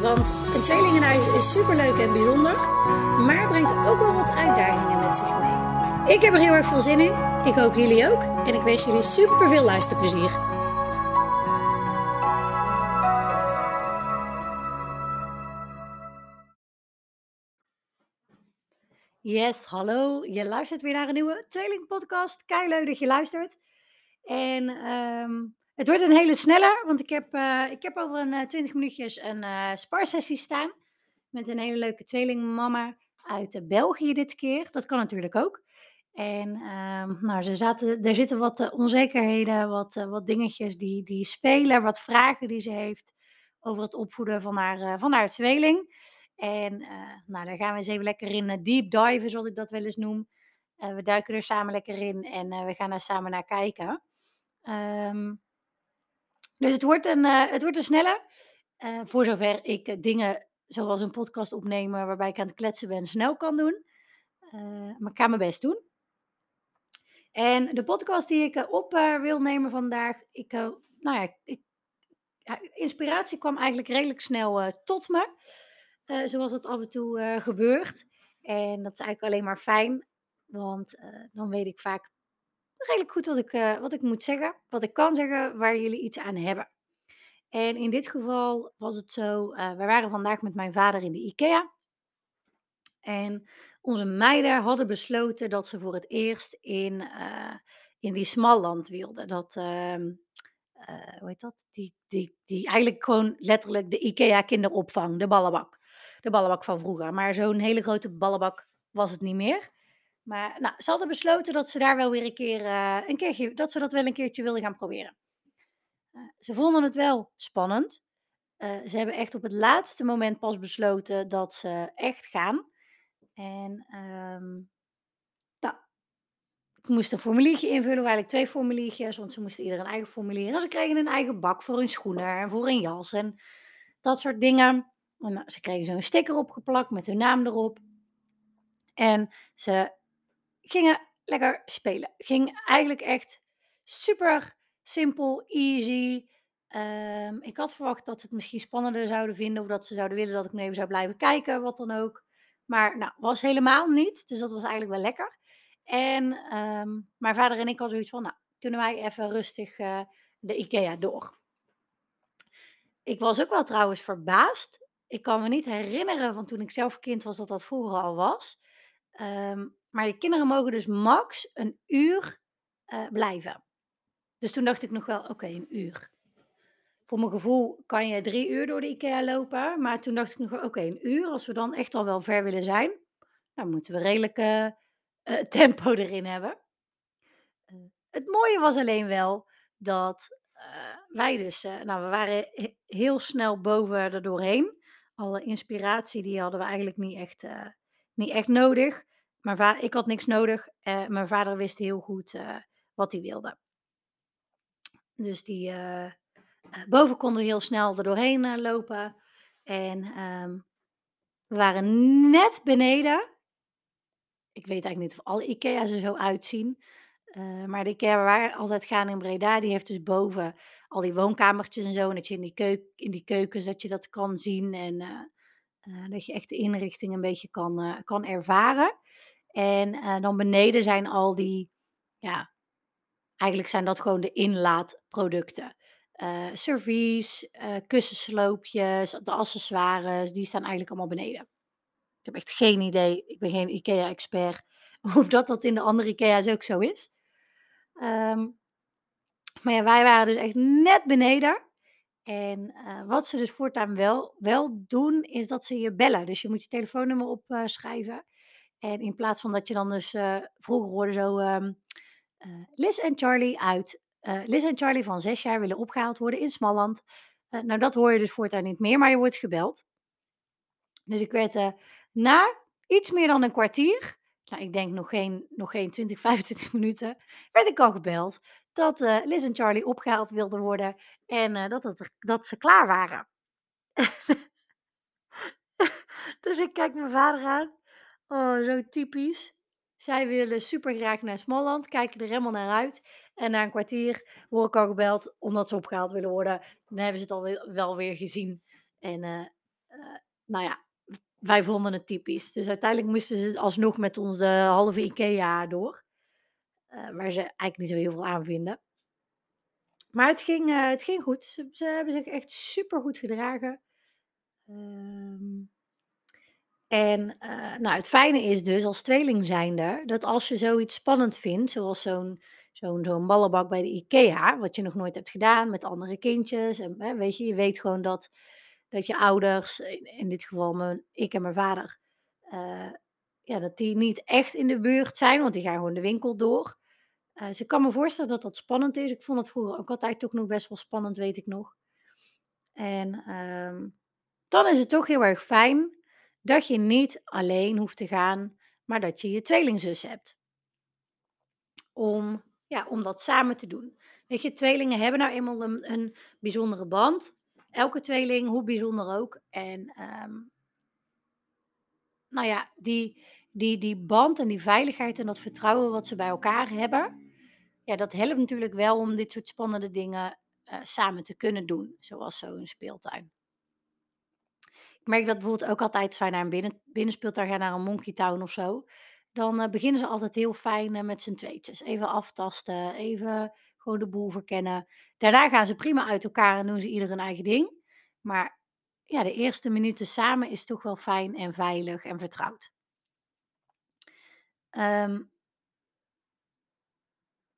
Want een tweelingenhuis is superleuk en bijzonder, maar brengt ook wel wat uitdagingen met zich mee. Ik heb er heel erg veel zin in. Ik hoop jullie ook. En ik wens jullie super veel luisterplezier. Yes, hallo. Je luistert weer naar een nieuwe tweelingpodcast. Kei leuk dat je luistert. En ehm, het wordt een hele snelle, want ik heb, uh, ik heb over een uh, 20 minuutjes een uh, sparsessie staan. Met een hele leuke tweelingmama uit België dit keer. Dat kan natuurlijk ook. En um, nou, ze zaten, er zitten wat onzekerheden, wat, wat dingetjes die, die spelen, wat vragen die ze heeft over het opvoeden van haar, van haar tweeling. En nou, daar gaan we eens even lekker in deep diven, zoals ik dat wel eens noem. we duiken er samen lekker in en we gaan daar samen naar kijken. Um, dus het wordt een, uh, het wordt een snelle. Uh, voor zover ik uh, dingen zoals een podcast opnemen waarbij ik aan het kletsen ben snel kan doen. maar ik ga mijn best doen. En de podcast die ik op wil nemen vandaag, ik, nou ja, ik, inspiratie kwam eigenlijk redelijk snel tot me. zoals het af en toe gebeurt. En dat is eigenlijk alleen maar fijn, want dan weet ik vaak redelijk goed wat ik, uh, wat ik moet zeggen, wat ik kan zeggen, waar jullie iets aan hebben. En in dit geval was het zo, uh, we waren vandaag met mijn vader in de IKEA. En onze meiden hadden besloten dat ze voor het eerst in, uh, in die Smalland wilden. Dat, uh, hoe heet dat? Die, die, die eigenlijk gewoon letterlijk de IKEA kinderopvang, de ballenbak. De ballenbak van vroeger. Maar zo'n hele grote ballenbak was het niet meer. Maar nou, ze hadden besloten dat ze daar wel weer een keer, uh, een keertje, dat ze dat wel een keertje wilden gaan proberen. Uh, ze vonden het wel spannend. Uh, ze hebben echt op het laatste moment pas besloten dat ze echt gaan. En um, nou, ik moest een formuliertje invullen, eigenlijk twee formuliertjes, want ze moesten ieder een eigen formulier. En ze kregen een eigen bak voor hun schoenen en voor hun jas en dat soort dingen. En, nou, ze kregen zo'n sticker opgeplakt met hun naam erop. En ze gingen lekker spelen. Ging eigenlijk echt super simpel, easy. Um, ik had verwacht dat ze het misschien spannender zouden vinden. Of dat ze zouden willen dat ik nog even zou blijven kijken, wat dan ook. Maar nou, was helemaal niet. Dus dat was eigenlijk wel lekker. En um, mijn vader en ik hadden zoiets van, nou, kunnen wij even rustig uh, de IKEA door. Ik was ook wel trouwens verbaasd. Ik kan me niet herinneren van toen ik zelf kind was dat dat vroeger al was. Um, maar je kinderen mogen dus max een uur uh, blijven. Dus toen dacht ik nog wel, oké, een uur. Voor mijn gevoel kan je drie uur door de IKEA lopen. Maar toen dacht ik nog wel, oké, een uur. Als we dan echt al wel ver willen zijn, dan moeten we redelijk uh, uh, tempo erin hebben. het mooie was alleen wel dat wij dus, nou, we waren heel snel boven er doorheen. Alle inspiratie, die hadden we eigenlijk niet echt, niet echt nodig. Mijn va ik had niks nodig. Uh, mijn vader wist heel goed uh, wat hij wilde. Dus die uh, boven konden heel snel er doorheen lopen. En um, we waren net beneden. Ik weet eigenlijk niet of alle IKEA's er zo uitzien. maar de IKEA waar we altijd gaan in Breda, die heeft dus boven al die woonkamertjes en zo. En dat je in die, keuk in die keukens dat je dat kan zien. En dat je echt de inrichting een beetje kan, kan ervaren. En uh, dan beneden zijn al die, ja, eigenlijk zijn dat gewoon de inlaatproducten. Uh, servies, uh, kussensloopjes, de accessoires, die staan eigenlijk allemaal beneden. Ik heb echt geen idee, ik ben geen IKEA-expert, of dat dat in de andere IKEA's ook zo is. Um, maar ja, wij waren dus echt net beneden. En wat ze dus voortaan wel, wel doen, is dat ze je bellen. Dus je moet je telefoonnummer opschrijven. En in plaats van dat je dan dus uh, vroeger hoorde zo um, uh, Liz en Charlie uit uh, Liz en Charlie van zes jaar willen opgehaald worden in Smalland. nou, dat hoor je dus voortaan niet meer, maar je wordt gebeld. Dus ik werd na iets meer dan een kwartier, nou, ik denk nog geen, nog geen 20, 25 minuten, werd ik al gebeld dat Liz en Charlie opgehaald wilden worden en dat, dat ze klaar waren. dus ik kijk mijn vader aan. Oh, zo typisch. Zij willen super graag naar Smalland, kijken er helemaal naar uit. En na een kwartier word ik al gebeld omdat ze opgehaald willen worden. Dan hebben ze het al wel weer gezien. En uh, uh, nou ja, wij vonden het typisch. Dus uiteindelijk moesten ze alsnog met ons de halve IKEA door. Uh, waar ze eigenlijk niet zo heel veel aan vinden. Maar het ging, het ging goed. Ze, ze, hebben zich echt super goed gedragen. Ehm, en uh, nou, het fijne is dus als tweeling zijnde dat als je zoiets spannend vindt, zoals zo'n zo'n zo'n ballenbak bij de IKEA, wat je nog nooit hebt gedaan met andere kindjes, en hè, weet je, je weet gewoon dat, dat je ouders, in, dit geval mijn, ik en mijn vader, uh, ja, dat die niet echt in de buurt zijn, want die gaan gewoon de winkel door. Uh, dus ik kan me voorstellen dat dat spannend is. Ik vond het vroeger ook altijd toch nog best wel spannend, weet ik nog. En um, dan is het toch heel erg fijn dat je niet alleen hoeft te gaan, maar dat je je tweelingzus hebt. Om, ja, om dat samen te doen. Weet je, tweelingen hebben nou eenmaal een, een bijzondere band. Elke tweeling, hoe bijzonder ook. En um, nou ja, die, die, die band en die veiligheid en dat vertrouwen wat ze bij elkaar hebben, ja, dat helpt natuurlijk wel om dit soort spannende dingen uh, samen te kunnen doen, zoals zo'n speeltuin merk dat bijvoorbeeld ook altijd als wij naar een binnen, binnenspeeltuin gaan, naar een Monkey Town of zo. Dan uh, beginnen ze altijd heel fijn uh, met z'n tweetjes. Even aftasten, even gewoon de boel verkennen. Daarna gaan ze prima uit elkaar en doen ze ieder een eigen ding. Maar ja, de eerste minuten samen is toch wel fijn en veilig en vertrouwd. Um,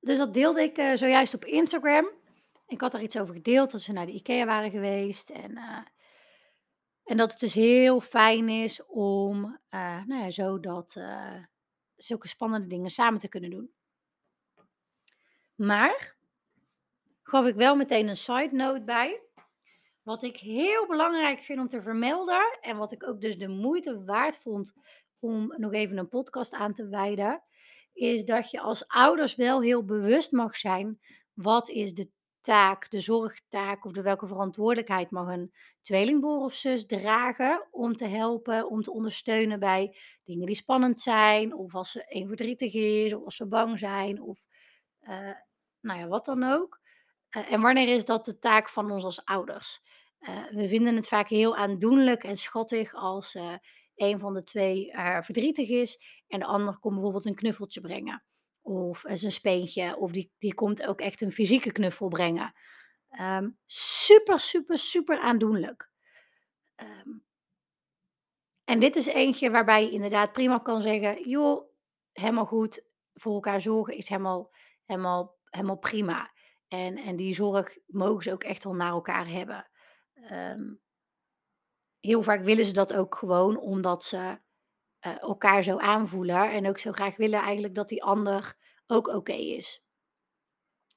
dus dat deelde ik uh, zojuist op Instagram. Ik had er iets over gedeeld dat ze naar de IKEA waren geweest. En en dat het dus heel fijn is om, uh, nou ja, zo dat, uh, zulke spannende dingen samen te kunnen doen. Maar gaf ik wel meteen een side note bij. Wat ik heel belangrijk vind om te vermelden en wat ik ook dus de moeite waard vond om nog even een podcast aan te wijden, is dat je als ouders wel heel bewust mag zijn wat is de taak, de zorgtaak of de welke verantwoordelijkheid mag een tweelingbroer of zus dragen om te helpen, om te ondersteunen bij dingen die spannend zijn, of als ze een verdrietig is, of als ze bang zijn, of uh, nou ja, wat dan ook. Uh, en wanneer is dat de taak van ons als ouders? Uh, we vinden het vaak heel aandoenlijk en schattig als een van de twee verdrietig is en de ander komt bijvoorbeeld een knuffeltje brengen. Of is een speentje. Of die, die komt ook echt een fysieke knuffel brengen. Um, super, super, super aandoenlijk. Um, en dit is eentje waarbij je inderdaad prima kan zeggen: joh, helemaal goed. Voor elkaar zorgen is helemaal, helemaal, helemaal prima. En, en die zorg mogen ze ook echt wel naar elkaar hebben. Um, heel vaak willen ze dat ook gewoon omdat ze uh, elkaar zo aanvoelen. En ook zo graag willen eigenlijk dat die ander ook oké is.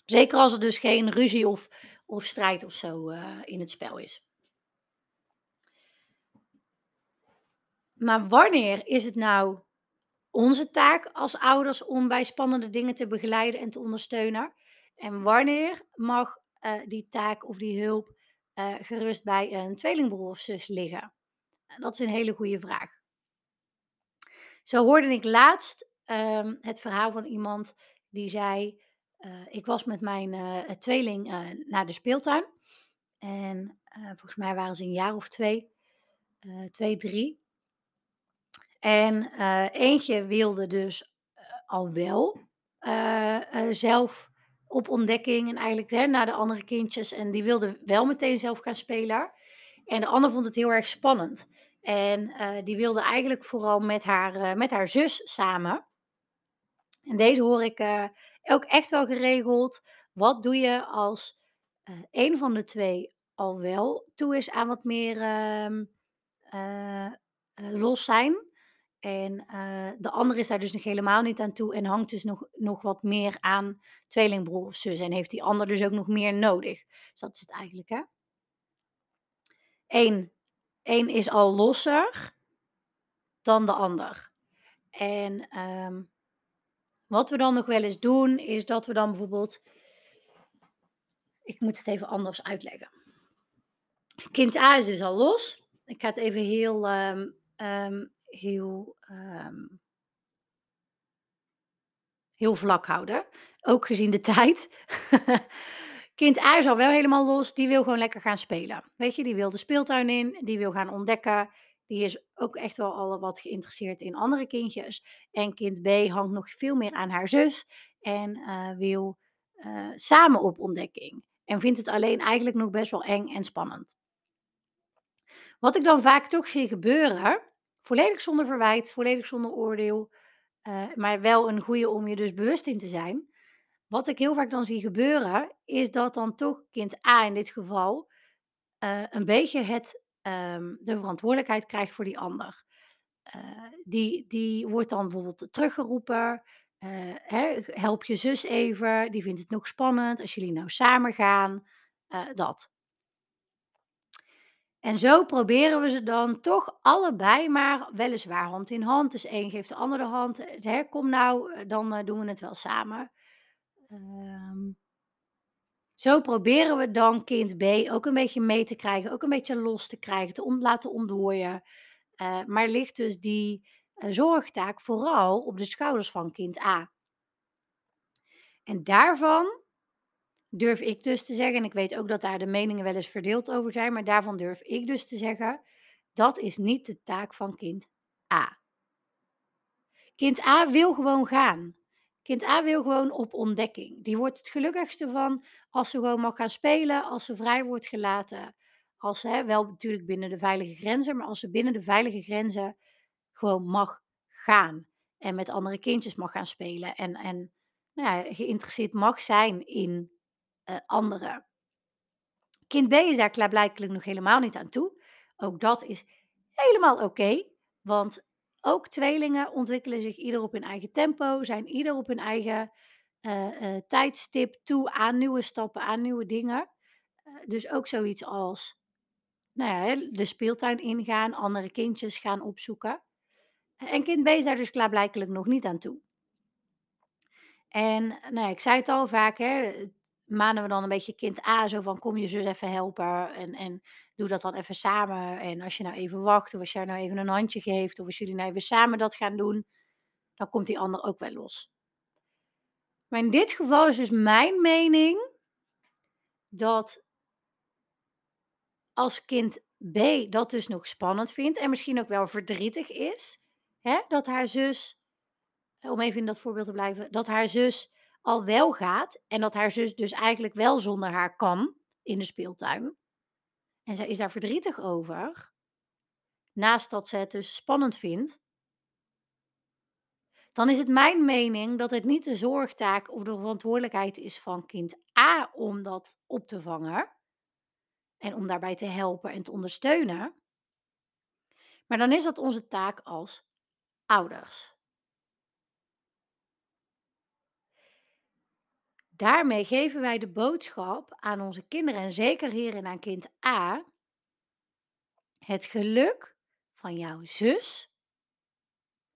Zeker als er dus geen ruzie of, of strijd of zo uh, in het spel is. Maar wanneer is het nou onze taak als ouders om bij spannende dingen te begeleiden en te ondersteunen? En wanneer mag uh, die taak of die hulp gerust bij een tweelingbroer of zus liggen? Dat is een hele goede vraag. Zo hoorde ik laatst um, het verhaal van iemand die zei: uh, Ik was met mijn uh, tweeling uh, naar de speeltuin. En volgens mij waren ze een jaar of twee, twee, drie. En eentje wilde dus al wel zelf op ontdekking en eigenlijk hè, naar de andere kindjes. En die wilde wel meteen zelf gaan spelen. En de ander vond het heel erg spannend. En uh, die wilde eigenlijk vooral met haar, uh, met haar zus samen. En deze hoor ik uh, ook echt wel geregeld. Wat doe je als een van de twee al wel toe is aan wat meer ehm, los zijn? En de andere is daar dus nog helemaal niet aan toe en hangt dus nog, nog wat meer aan tweelingbroer of zus. En heeft die ander dus ook nog meer nodig. Dus dat is het eigenlijk, hè? Eén Eén is al losser dan de ander. En ehm, wat we dan nog wel eens doen, is dat we dan bijvoorbeeld. Ik moet het even anders uitleggen. Kind A is dus al los. Ik ga het even heel, ehm, ehm, heel, heel vlak houden. Ook gezien de tijd. Kind A is al wel helemaal los. Die wil gewoon lekker gaan spelen. Weet je, die wil de speeltuin in. Die wil gaan ontdekken. Die is ook echt wel al wat geïnteresseerd in andere kindjes. En kind B hangt nog veel meer aan haar zus. En eh, wil eh, samen op ontdekking. En vindt het alleen eigenlijk nog best wel eng en spannend. Wat ik dan vaak toch zie gebeuren, volledig zonder verwijt, volledig zonder oordeel, eh, maar wel een goede om je dus bewust in te zijn. Wat ik heel vaak dan zie gebeuren, is dat dan toch kind A in dit geval eh, een beetje het, ehm, de verantwoordelijkheid krijgt voor die ander. Eh, die, die wordt dan bijvoorbeeld teruggeroepen. hè, help je zus even, die vindt het nog spannend als jullie nou samen gaan. dat. En zo proberen we ze dan toch allebei maar weliswaar hand in hand. Dus één geeft de andere hand. Hè, kom nou, eh, dan eh, doen we het wel samen. Ehm, zo proberen we dan kind B ook een beetje mee te krijgen, ook een beetje los te krijgen, te laten ontdooien. Uh, maar ligt dus die zorgtaak vooral op de schouders van kind A. En daarvan durf ik dus te zeggen, en ik weet ook dat daar de meningen wel eens verdeeld over zijn, maar daarvan durf ik dus te zeggen, dat is niet de taak van kind A. Kind A wil gewoon gaan. Kind A wil gewoon op ontdekking. Die wordt het gelukkigste van als ze gewoon mag gaan spelen, als ze vrij wordt gelaten. Als ze, wel natuurlijk binnen de veilige grenzen, maar als ze binnen de veilige grenzen gewoon mag gaan. En met andere kindjes mag gaan spelen. En, en nou ja, geïnteresseerd mag zijn in uh, anderen. Kind B is daar klaarblijkelijk nog helemaal niet aan toe. Ook dat is helemaal oké, want ook tweelingen ontwikkelen zich ieder op hun eigen tempo, zijn ieder op hun eigen uh, uh, tijdstip toe aan nieuwe stappen, aan nieuwe dingen. dus ook zoiets als nou ja, de speeltuin ingaan, andere kindjes gaan opzoeken. En kind B is daar dus klaarblijkelijk nog niet aan toe. En nou, ik zei het al vaak, hè, manen we dan een beetje kind A zo van kom je zus even helpen en, en doe dat dan even samen. En als je nou even wacht of als jij nou even een handje geeft of als jullie nou even samen dat gaan doen, dan komt die ander ook wel los. Maar in dit geval is dus mijn mening dat als kind B dat dus nog spannend vindt en misschien ook wel verdrietig is, hè, dat haar zus, om even in dat voorbeeld te blijven, dat haar zus al wel gaat en dat haar zus dus eigenlijk wel zonder haar kan in de speeltuin. En zij is daar verdrietig over. Naast dat ze het dus spannend vindt. Dan is het mijn mening dat het niet de zorgtaak of de verantwoordelijkheid is van kind A om dat op te vangen. En om daarbij te helpen en te ondersteunen. Maar dan is dat onze taak als ouders. Daarmee geven wij de boodschap aan onze kinderen en zeker hierin aan kind A. Het geluk van jouw zus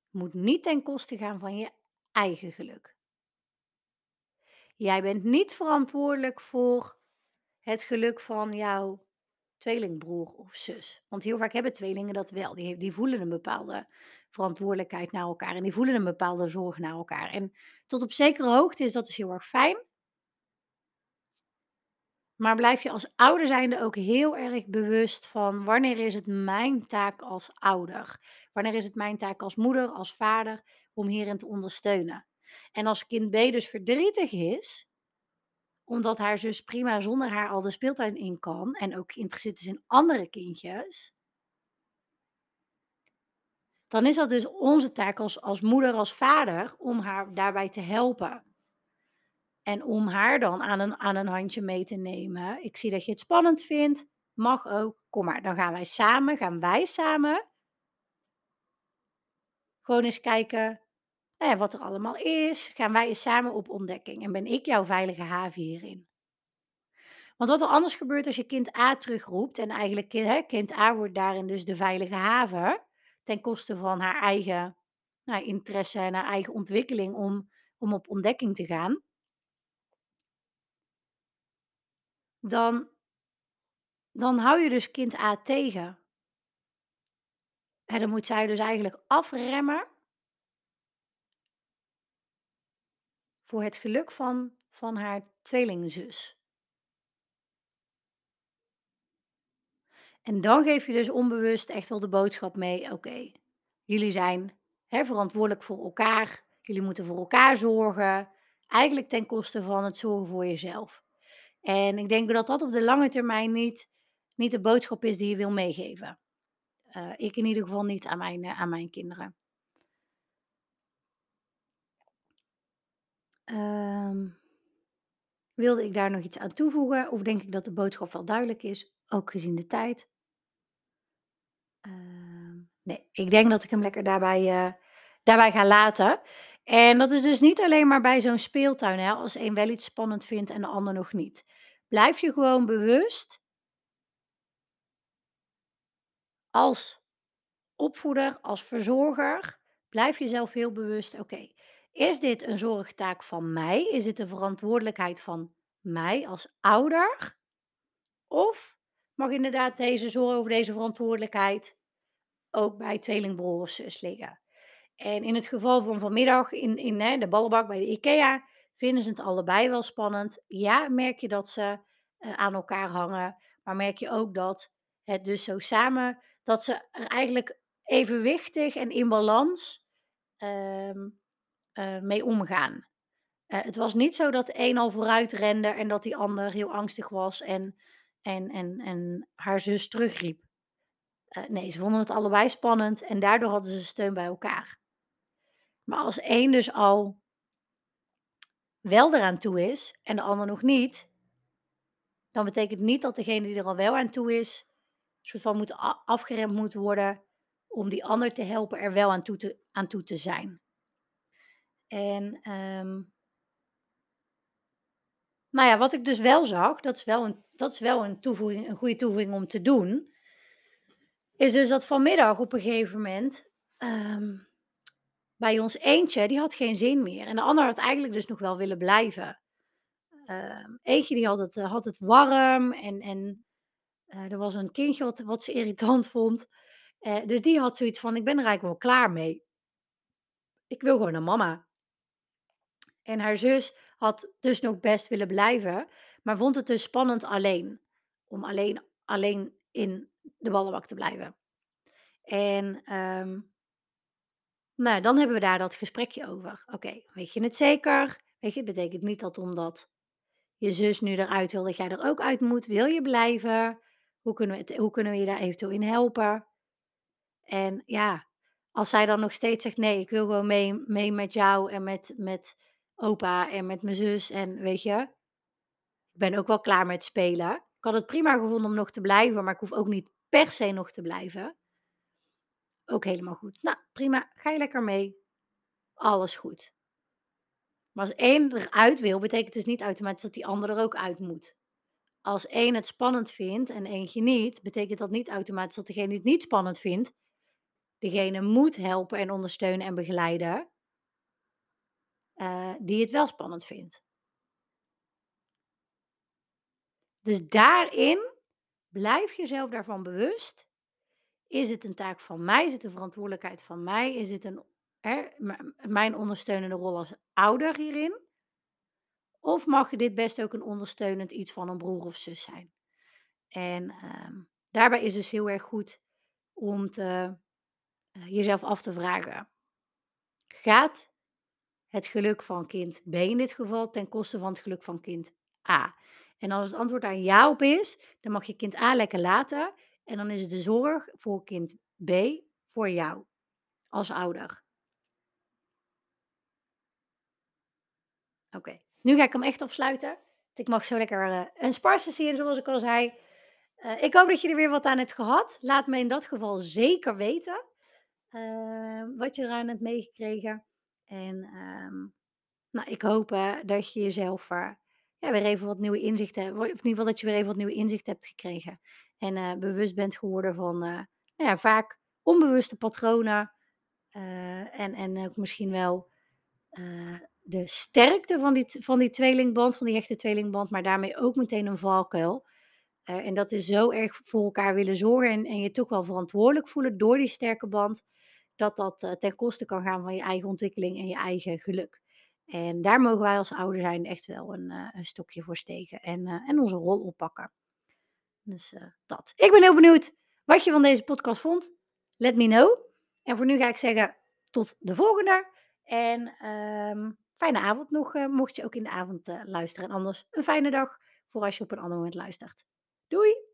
moet niet ten koste gaan van je eigen geluk. Jij bent niet verantwoordelijk voor het geluk van jouw tweelingbroer of zus. Want heel vaak hebben tweelingen dat wel. Die, die voelen een bepaalde verantwoordelijkheid naar elkaar en die voelen een bepaalde zorg naar elkaar. En tot op zekere hoogte is dat dus heel erg fijn. Maar blijf je als ouder zijnde ook heel erg bewust van wanneer is het mijn taak als ouder? Wanneer is het mijn taak als moeder, als vader om hierin te ondersteunen? En als kind B dus verdrietig is, omdat haar zus prima zonder haar al de speeltuin in kan en ook geïnteresseerd is in andere kindjes, dan is dat dus onze taak als, als moeder, als vader, om haar daarbij te helpen. En om haar dan aan een, aan een handje mee te nemen. Ik zie dat je het spannend vindt. Mag ook. Kom maar, dan gaan wij samen, gaan wij samen. Gewoon eens kijken nou wat er allemaal is. Gaan wij eens samen op ontdekking. En ben ik jouw veilige haven hierin. Want wat er anders gebeurt als je kind A terugroept. En eigenlijk hè, kind A wordt daarin dus de veilige haven. ten koste van haar eigen, nou, interesse en haar eigen ontwikkeling om om op ontdekking te gaan dan dan hou je dus kind A tegen. En dan moet zij dus eigenlijk afremmen voor het geluk van van haar tweelingzus. En dan geef je dus onbewust echt wel de boodschap mee: "Oké, jullie zijn, hè, verantwoordelijk voor elkaar. Jullie moeten voor elkaar zorgen." Eigenlijk ten koste van het zorgen voor jezelf. En ik denk dat dat op de lange termijn niet niet de boodschap is die je wil meegeven. Eh, ik in ieder geval niet aan mijn, eh, aan mijn kinderen. Ehm, wilde ik daar nog iets aan toevoegen of denk ik dat de boodschap wel duidelijk is, ook gezien de tijd? Ehm, nee, ik denk dat ik hem lekker daarbij, eh, daarbij ga laten. En dat is dus niet alleen maar bij zo'n speeltuin, hè, als een wel iets spannend vindt en de ander nog niet. Blijf je gewoon bewust als opvoeder, als verzorger, blijf jezelf heel bewust: "Oké, is dit een zorgtaak van mij? Is dit de verantwoordelijkheid van mij als ouder? Of mag inderdaad deze zorg of deze verantwoordelijkheid ook bij tweelingbroer of zus liggen?" En in het geval van vanmiddag in in, hè, de ballenbak bij de IKEA vinden ze het allebei wel spannend. Ja, merk je dat ze, eh, aan elkaar hangen, maar merk je ook dat het dus zo samen dat ze er eigenlijk evenwichtig en in balans, ehm, eh, mee omgaan. Eh, het was niet zo dat een al vooruit rende en dat die ander heel angstig was en en en en haar zus terugriep. Eh, nee, ze vonden het allebei spannend en daardoor hadden ze steun bij elkaar. Maar als één dus al wel eraan toe is en de ander nog niet, dan betekent niet dat degene die er al wel aan toe is, soort van moet afgeremd moet worden om die ander te helpen er wel aan toe te aan toe te zijn. En, ehm nou ja, wat ik dus wel zag, dat is wel een dat is wel een toevoeging een goede toevoeging om te doen, is dus dat vanmiddag op een gegeven moment, ehm, bij ons eentje, die had geen zin meer en de ander had eigenlijk dus nog wel willen blijven. Ehm, eentje die had het, eh, had het warm en en, eh, er was een kindje wat wat ze irritant vond. Eh, dus die had zoiets van: "Ik ben er eigenlijk wel klaar mee." "Ik wil gewoon naar mama." En haar zus had dus nog best willen blijven, maar vond het dus spannend alleen. Om alleen alleen in de ballenbak te blijven. En, ehm nou dan hebben we daar dat gesprekje over. "Oké, weet je het zeker? Weet je, het betekent niet dat omdat je zus nu eruit wil, dat jij er ook uit moet. Wil je blijven? Hoe kunnen we hoe kunnen we je daar eventueel in helpen?" En ja, als zij dan nog steeds zegt: "Nee, ik wil gewoon mee mee met jou en met met opa en met mijn zus en weet je, ik ben ook wel klaar met spelen." Ik had het prima gevonden om nog te blijven, maar ik hoef ook niet per se nog te blijven. Ook helemaal goed. Nou, prima, ga je lekker mee. Alles goed. Maar als één eruit wil, betekent dus niet automatisch dat die ander er ook uit moet. Als één het spannend vindt en eentje niet, betekent dat niet automatisch dat degene die het niet spannend vindt, degene moet helpen en ondersteunen en begeleiden eh, die het wel spannend vindt. Dus daarin blijf jezelf daarvan bewust. Is het een taak van mij? Is het een verantwoordelijkheid van mij? Is het een hè, mijn ondersteunende rol als ouder hierin? Of mag dit best ook een ondersteunend iets van een broer of zus zijn? En, ehm, daarbij is dus heel erg goed om te eh, jezelf af te vragen: Gaat het geluk van kind B in dit geval ten koste van het geluk van kind A? En als het antwoord daar ja op is, dan mag je kind A lekker laten en dan is de zorg voor kind B voor jou als ouder. Oké, nu ga ik hem echt afsluiten. Ik mag zo lekker, eh, een sparsessie in zoals ik al zei. Eh, ik hoop dat je er weer wat aan hebt gehad. Laat me in dat geval zeker weten, ehm, wat je eraan hebt meegekregen. En, ehm, nou, ik hoop, eh, dat je jezelf, eh, ja, weer even wat nieuwe inzichten of in ieder geval dat je weer even wat nieuwe inzichten hebt gekregen. En, eh, bewust bent geworden van, eh, nou ja, vaak onbewuste patronen eh, en, en ook misschien wel de sterkte van die, van die tweelingband, van die echte tweelingband, maar daarmee ook meteen een valkuil. En dat is zo erg voor elkaar willen zorgen en, en je toch wel verantwoordelijk voelen door die sterke band, dat dat ten koste kan gaan van je eigen ontwikkeling en je eigen geluk. En daar mogen wij als ouder zijn echt wel een, uh, een stokje voor steken en, en onze rol oppakken. Dus dat. Ik ben heel benieuwd wat je van deze podcast vond. Let me know. En voor nu ga ik zeggen tot de volgende. En um, fijne avond nog, mocht je ook in de avond luisteren. En anders een fijne dag voor als je op een ander moment luistert. Doei!